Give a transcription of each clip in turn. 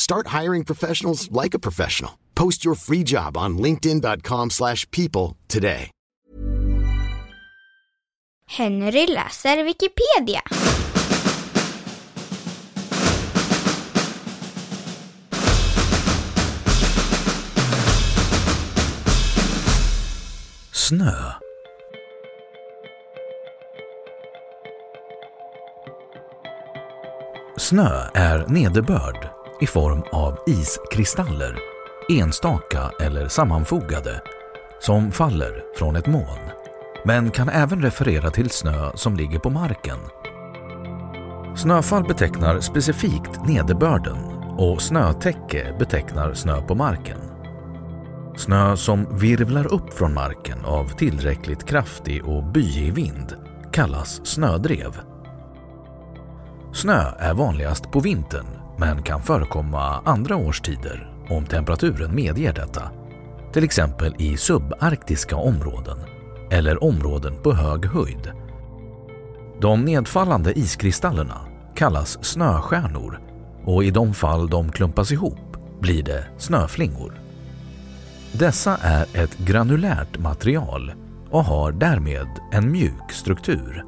Start hiring professionals like a professional. Post your free job on linkedin.com/people slash people today. Henry läser Wikipedia. Snö. Snö är nederbörd i form av iskristaller, enstaka eller sammanfogade, som faller från ett moln, men kan även referera till snö som ligger på marken. Snöfall betecknar specifikt nederbörden och snötäcke betecknar snö på marken. Snö som virvlar upp från marken av tillräckligt kraftig och byig vind kallas snödrev. Snö är vanligast på vintern men kan förekomma andra årstider om temperaturen medger detta. Till exempel i subarktiska områden eller områden på hög höjd. De nedfallande iskristallerna kallas snöstjärnor och i de fall de klumpas ihop blir det snöflingor. Dessa är ett granulärt material och har därmed en mjuk struktur.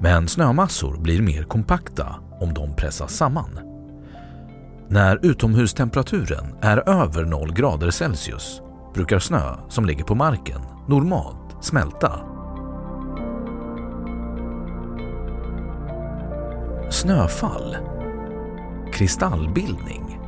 Men snömassor blir mer kompakta om de pressas samman. När utomhustemperaturen är över 0 grader Celsius brukar snö som ligger på marken normalt smälta. Snöfall Kristallbildning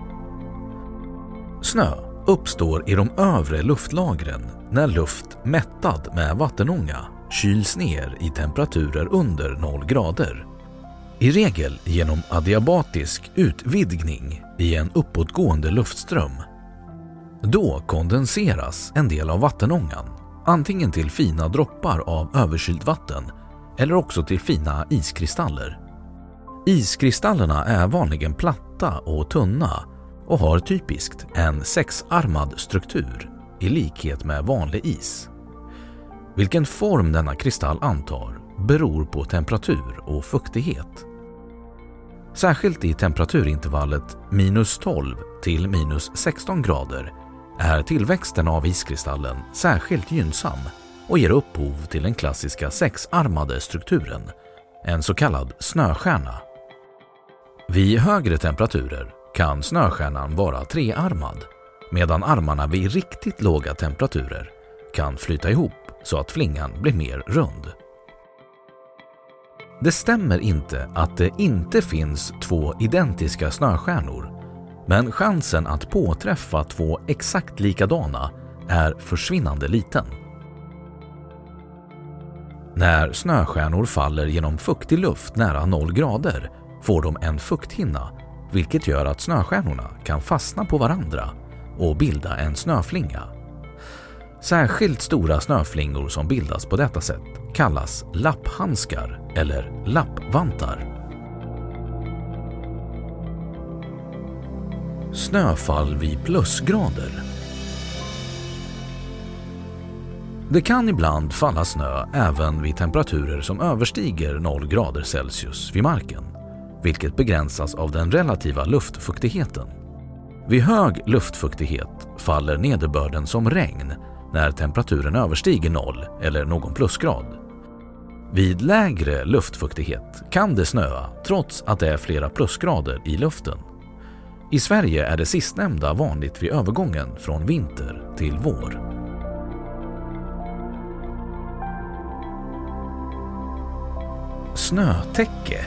Snö uppstår i de övre luftlagren när luft mättad med vattenånga kyls ner i temperaturer under 0 grader. I regel genom adiabatisk utvidgning i en uppåtgående luftström. Då kondenseras en del av vattenångan, antingen till fina droppar av överkylt vatten eller också till fina iskristaller. Iskristallerna är vanligen platta och tunna och har typiskt en sexarmad struktur i likhet med vanlig is. Vilken form denna kristall antar beror på temperatur och fuktighet. Särskilt i temperaturintervallet minus 12 till minus 16 grader är tillväxten av iskristallen särskilt gynnsam och ger upphov till den klassiska sexarmade strukturen, en så kallad snöstjärna. Vid högre temperaturer kan snöstjärnan vara trearmad medan armarna vid riktigt låga temperaturer kan flyta ihop så att flingan blir mer rund. Det stämmer inte att det inte finns två identiska snöstjärnor men chansen att påträffa två exakt likadana är försvinnande liten. När snöstjärnor faller genom fuktig luft nära 0 grader får de en fukthinna vilket gör att snöstjärnorna kan fastna på varandra och bilda en snöflinga. Särskilt stora snöflingor som bildas på detta sätt kallas lapphandskar eller lappvantar. Snöfall vid plusgrader Det kan ibland falla snö även vid temperaturer som överstiger 0 grader Celsius vid marken, vilket begränsas av den relativa luftfuktigheten. Vid hög luftfuktighet faller nederbörden som regn när temperaturen överstiger noll eller någon plusgrad. Vid lägre luftfuktighet kan det snöa trots att det är flera plusgrader i luften. I Sverige är det sistnämnda vanligt vid övergången från vinter till vår. Snötäcke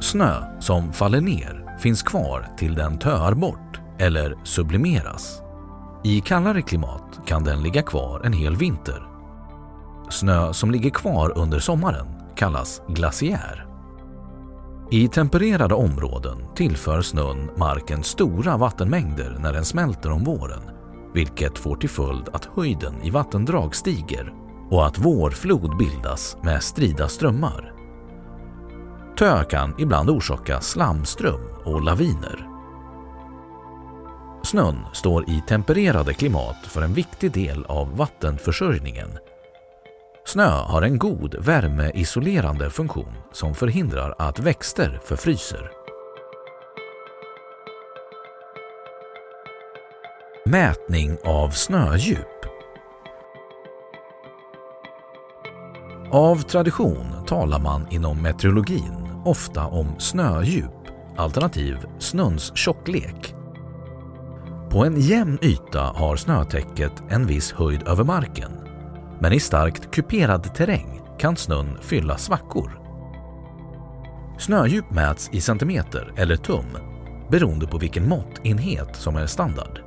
Snö som faller ner finns kvar till den töar bort eller sublimeras. I kallare klimat kan den ligga kvar en hel vinter. Snö som ligger kvar under sommaren kallas glaciär. I tempererade områden tillför snön marken stora vattenmängder när den smälter om våren, vilket får till följd att höjden i vattendrag stiger och att vårflod bildas med strida strömmar. Tö kan ibland orsaka slamström och laviner. Snön står i tempererade klimat för en viktig del av vattenförsörjningen. Snö har en god värmeisolerande funktion som förhindrar att växter förfryser. Mätning av snödjup Av tradition talar man inom meteorologin ofta om snödjup alternativ snöns tjocklek. På en jämn yta har snötäcket en viss höjd över marken men i starkt kuperad terräng kan snön fylla svackor. Snödjup mäts i centimeter eller tum beroende på vilken måttenhet som är standard.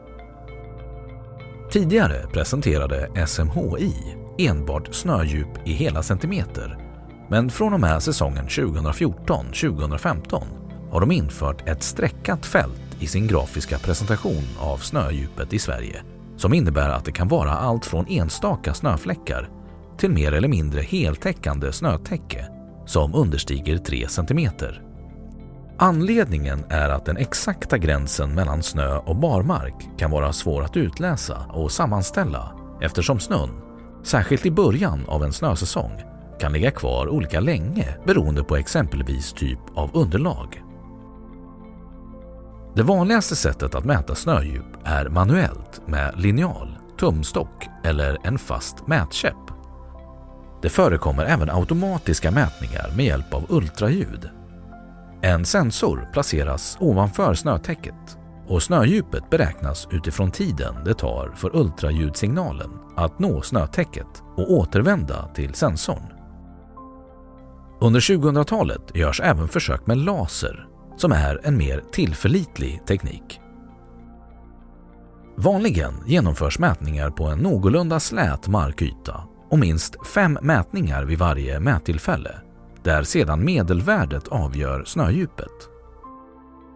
Tidigare presenterade SMHI enbart snödjup i hela centimeter. Men från och med säsongen 2014-2015 har de infört ett streckat fält i sin grafiska presentation av snödjupet i Sverige som innebär att det kan vara allt från enstaka snöfläckar till mer eller mindre heltäckande snötäcke som understiger 3 cm. Anledningen är att den exakta gränsen mellan snö och barmark kan vara svår att utläsa och sammanställa eftersom snön särskilt i början av en snösäsong, kan ligga kvar olika länge beroende på exempelvis typ av underlag. Det vanligaste sättet att mäta snödjup är manuellt med linjal, tumstock eller en fast mätkäpp. Det förekommer även automatiska mätningar med hjälp av ultraljud. En sensor placeras ovanför snötäcket och snödjupet beräknas utifrån tiden det tar för ultraljudsignalen att nå snötäcket och återvända till sensorn. Under 2000-talet görs även försök med laser som är en mer tillförlitlig teknik. Vanligen genomförs mätningar på en någorlunda slät markyta och minst fem mätningar vid varje mättillfälle där sedan medelvärdet avgör snödjupet.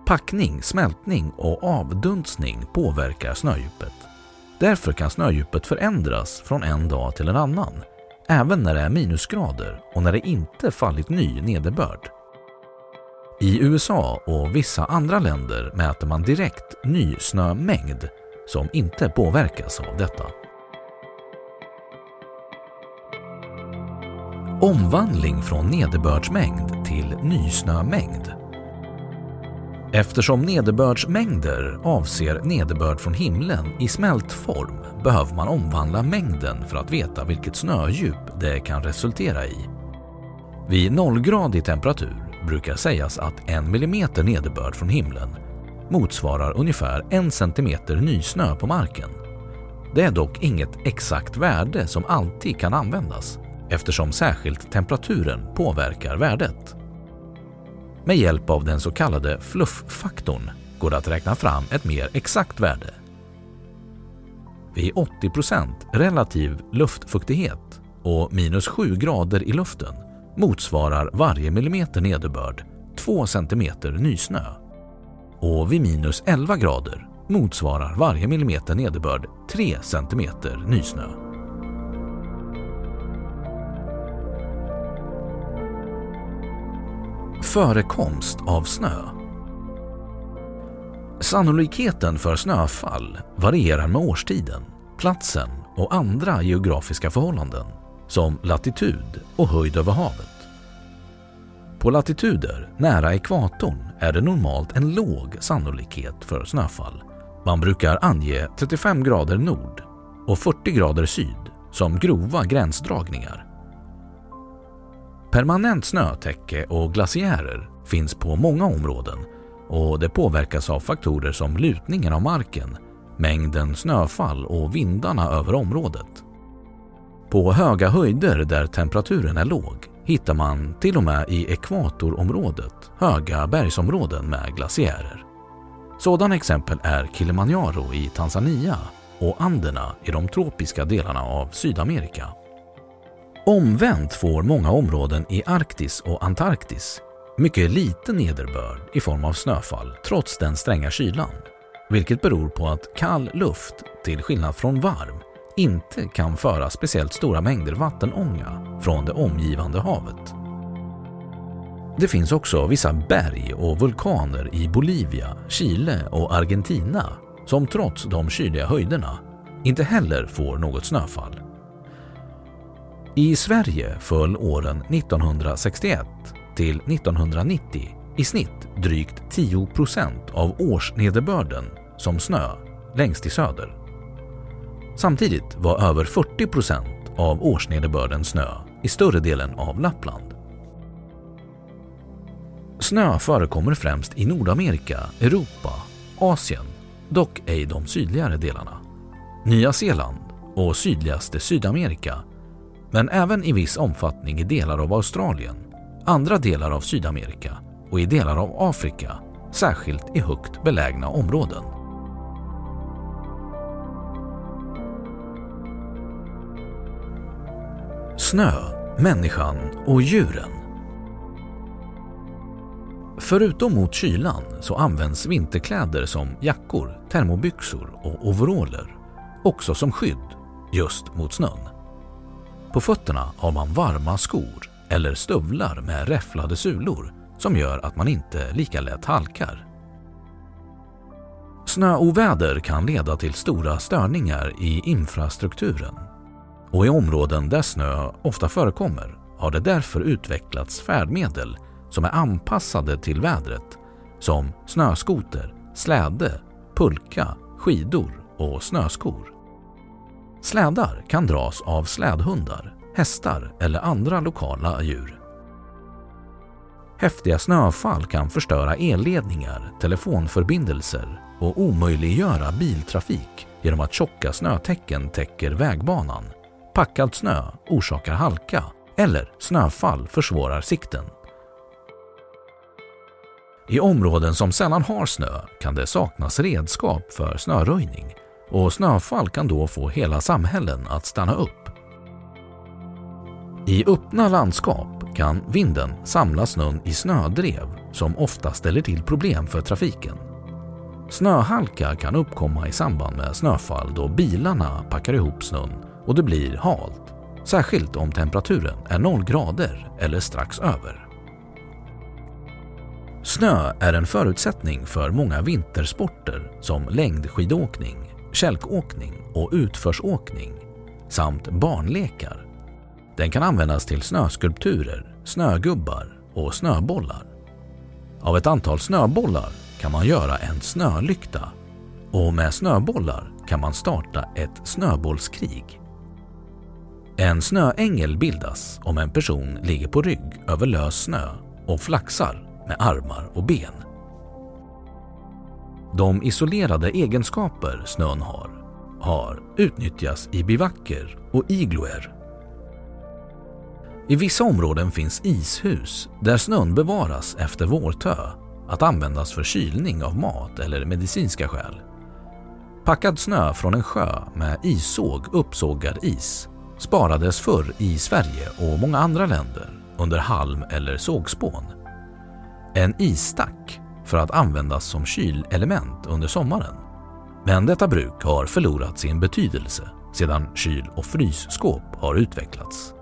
Packning, smältning och avdunstning påverkar snödjupet. Därför kan snödjupet förändras från en dag till en annan, även när det är minusgrader och när det inte fallit ny nederbörd. I USA och vissa andra länder mäter man direkt nysnömängd som inte påverkas av detta. Omvandling från nederbördsmängd till nysnömängd Eftersom nederbördsmängder avser nederbörd från himlen i smält form behöver man omvandla mängden för att veta vilket snödjup det kan resultera i. Vid nollgradig temperatur brukar sägas att en millimeter nederbörd från himlen motsvarar ungefär en centimeter nysnö på marken. Det är dock inget exakt värde som alltid kan användas eftersom särskilt temperaturen påverkar värdet. Med hjälp av den så kallade flufffaktorn går det att räkna fram ett mer exakt värde. Vid 80% relativ luftfuktighet och minus 7 grader i luften motsvarar varje millimeter nederbörd 2 cm nysnö. Och vid minus 11 grader motsvarar varje millimeter nederbörd 3 cm nysnö. Förekomst av snö Sannolikheten för snöfall varierar med årstiden platsen och andra geografiska förhållanden som latitud och höjd över havet. På latituder nära ekvatorn är det normalt en låg sannolikhet för snöfall. Man brukar ange 35 grader nord och 40 grader syd som grova gränsdragningar. Permanent snötäcke och glaciärer finns på många områden och det påverkas av faktorer som lutningen av marken, mängden snöfall och vindarna över området. På höga höjder där temperaturen är låg hittar man till och med i ekvatorområdet höga bergsområden med glaciärer. Sådana exempel är Kilimanjaro i Tanzania och Anderna i de tropiska delarna av Sydamerika. Omvänt får många områden i Arktis och Antarktis mycket liten nederbörd i form av snöfall trots den stränga kylan, vilket beror på att kall luft, till skillnad från varm, inte kan föra speciellt stora mängder vattenånga från det omgivande havet. Det finns också vissa berg och vulkaner i Bolivia, Chile och Argentina som trots de kyliga höjderna inte heller får något snöfall. I Sverige föll åren 1961 till 1990 i snitt drygt 10 procent av årsnederbörden som snö längst i söder. Samtidigt var över 40 procent av årsnederbörden snö i större delen av Lappland. Snö förekommer främst i Nordamerika, Europa, Asien, dock ej de sydligare delarna, Nya Zeeland och sydligaste Sydamerika, men även i viss omfattning i delar av Australien, andra delar av Sydamerika och i delar av Afrika, särskilt i högt belägna områden. Snö, människan och djuren. Förutom mot kylan så används vinterkläder som jackor, termobyxor och overaller också som skydd just mot snön. På fötterna har man varma skor eller stövlar med räfflade sulor som gör att man inte lika lätt halkar. Snöoväder kan leda till stora störningar i infrastrukturen och i områden där snö ofta förekommer har det därför utvecklats färdmedel som är anpassade till vädret som snöskoter, släde, pulka, skidor och snöskor. Slädar kan dras av slädhundar, hästar eller andra lokala djur. Häftiga snöfall kan förstöra elledningar, telefonförbindelser och omöjliggöra biltrafik genom att tjocka snötäcken täcker vägbanan. Packad snö orsakar halka eller snöfall försvårar sikten. I områden som sällan har snö kan det saknas redskap för snöröjning och snöfall kan då få hela samhällen att stanna upp. I öppna landskap kan vinden samla snön i snödrev som ofta ställer till problem för trafiken. Snöhalka kan uppkomma i samband med snöfall då bilarna packar ihop snön och det blir halt, särskilt om temperaturen är 0 grader eller strax över. Snö är en förutsättning för många vintersporter som längdskidåkning, kälkåkning och utförsåkning samt barnlekar. Den kan användas till snöskulpturer, snögubbar och snöbollar. Av ett antal snöbollar kan man göra en snölykta och med snöbollar kan man starta ett snöbollskrig. En snöängel bildas om en person ligger på rygg över lös snö och flaxar med armar och ben. De isolerade egenskaper snön har, har utnyttjas i bivacker och igloer. I vissa områden finns ishus där snön bevaras efter vårtö att användas för kylning av mat eller medicinska skäl. Packad snö från en sjö med issåg uppsågad is sparades förr i Sverige och många andra länder under halm eller sågspån. En isstack för att användas som kylelement under sommaren. Men detta bruk har förlorat sin betydelse sedan kyl och frysskåp har utvecklats.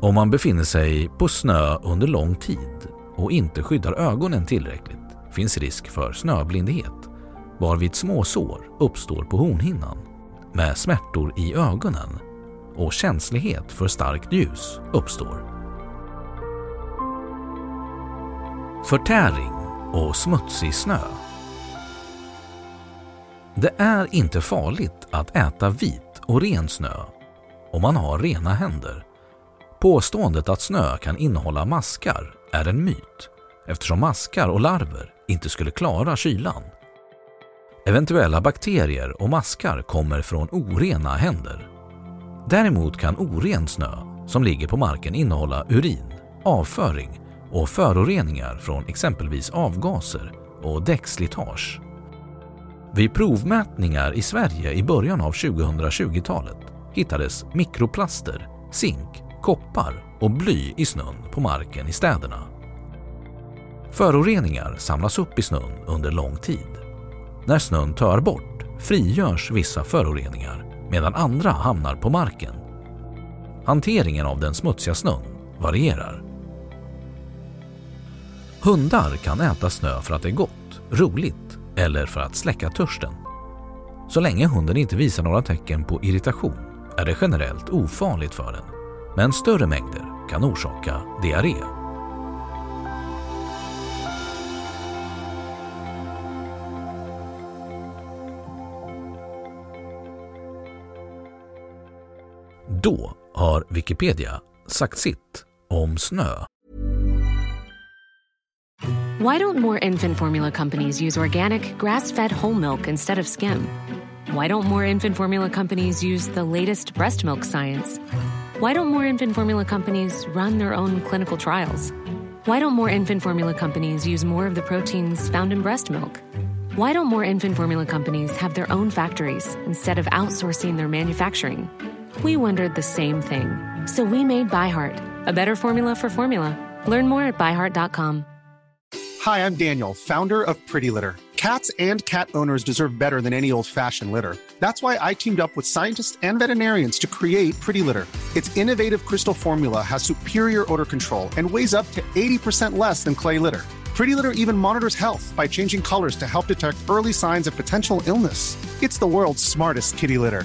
Om man befinner sig på snö under lång tid och inte skyddar ögonen tillräckligt finns risk för snöblindhet varvid småsår uppstår på hornhinnan med smärtor i ögonen och känslighet för starkt ljus uppstår. Förtäring och smutsig snö. Det är inte farligt att äta vit och ren snö om man har rena händer. Påståendet att snö kan innehålla maskar är en myt eftersom maskar och larver inte skulle klara kylan. Eventuella bakterier och maskar kommer från orena händer. Däremot kan oren snö som ligger på marken innehålla urin, avföring och föroreningar från exempelvis avgaser och däckslitage. Vid provmätningar i Sverige i början av 2020-talet hittades mikroplaster, zink, koppar och bly i snön på marken i städerna. Föroreningar samlas upp i snön under lång tid. När snön tör bort frigörs vissa föroreningar medan andra hamnar på marken. Hanteringen av den smutsiga snön varierar. Hundar kan äta snö för att det är gott, roligt eller för att släcka törsten. Så länge hunden inte visar några tecken på irritation är det generellt ofarligt för den, men större mängder kan orsaka diarré. Då har Wikipedia sagt sitt om snö. Why don't more infant formula companies use organic, grass fed whole milk instead of skim? Why don't more infant formula companies use the latest breast milk science? Why don't more infant formula companies run their own clinical trials? Why don't more infant formula companies use more of the proteins found in breast milk? Why don't more infant formula companies have their own factories instead of outsourcing their manufacturing? We wondered the same thing. So we made ByHeart, a better formula for formula. Learn more at byheart.com. Hi, I'm Daniel, founder of Pretty Litter. Cats and cat owners deserve better than any old fashioned litter. That's why I teamed up with scientists and veterinarians to create Pretty Litter. Its innovative crystal formula has superior odor control and weighs up to 80% less than clay litter. Pretty Litter even monitors health by changing colors to help detect early signs of potential illness. It's the world's smartest kitty litter.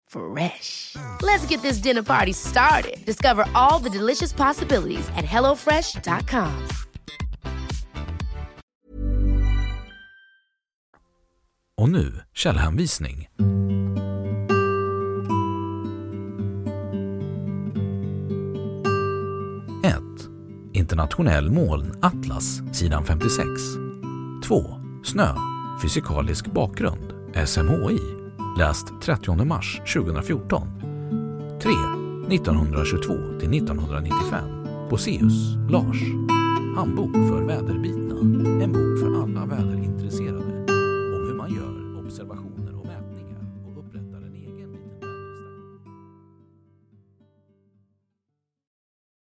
Fresh. Let's get this dinner party started. Discover all the delicious possibilities at hellofresh.com. Och nu källhänvisning. 1. Internationell molnatlas, sidan 56. 2. Snö, fysikalisk bakgrund, SMHI, Läst 30 mars 2014. 3. 1922 till 1995. Boseus, Lars. Handbok för väderbitna. En bok för alla väder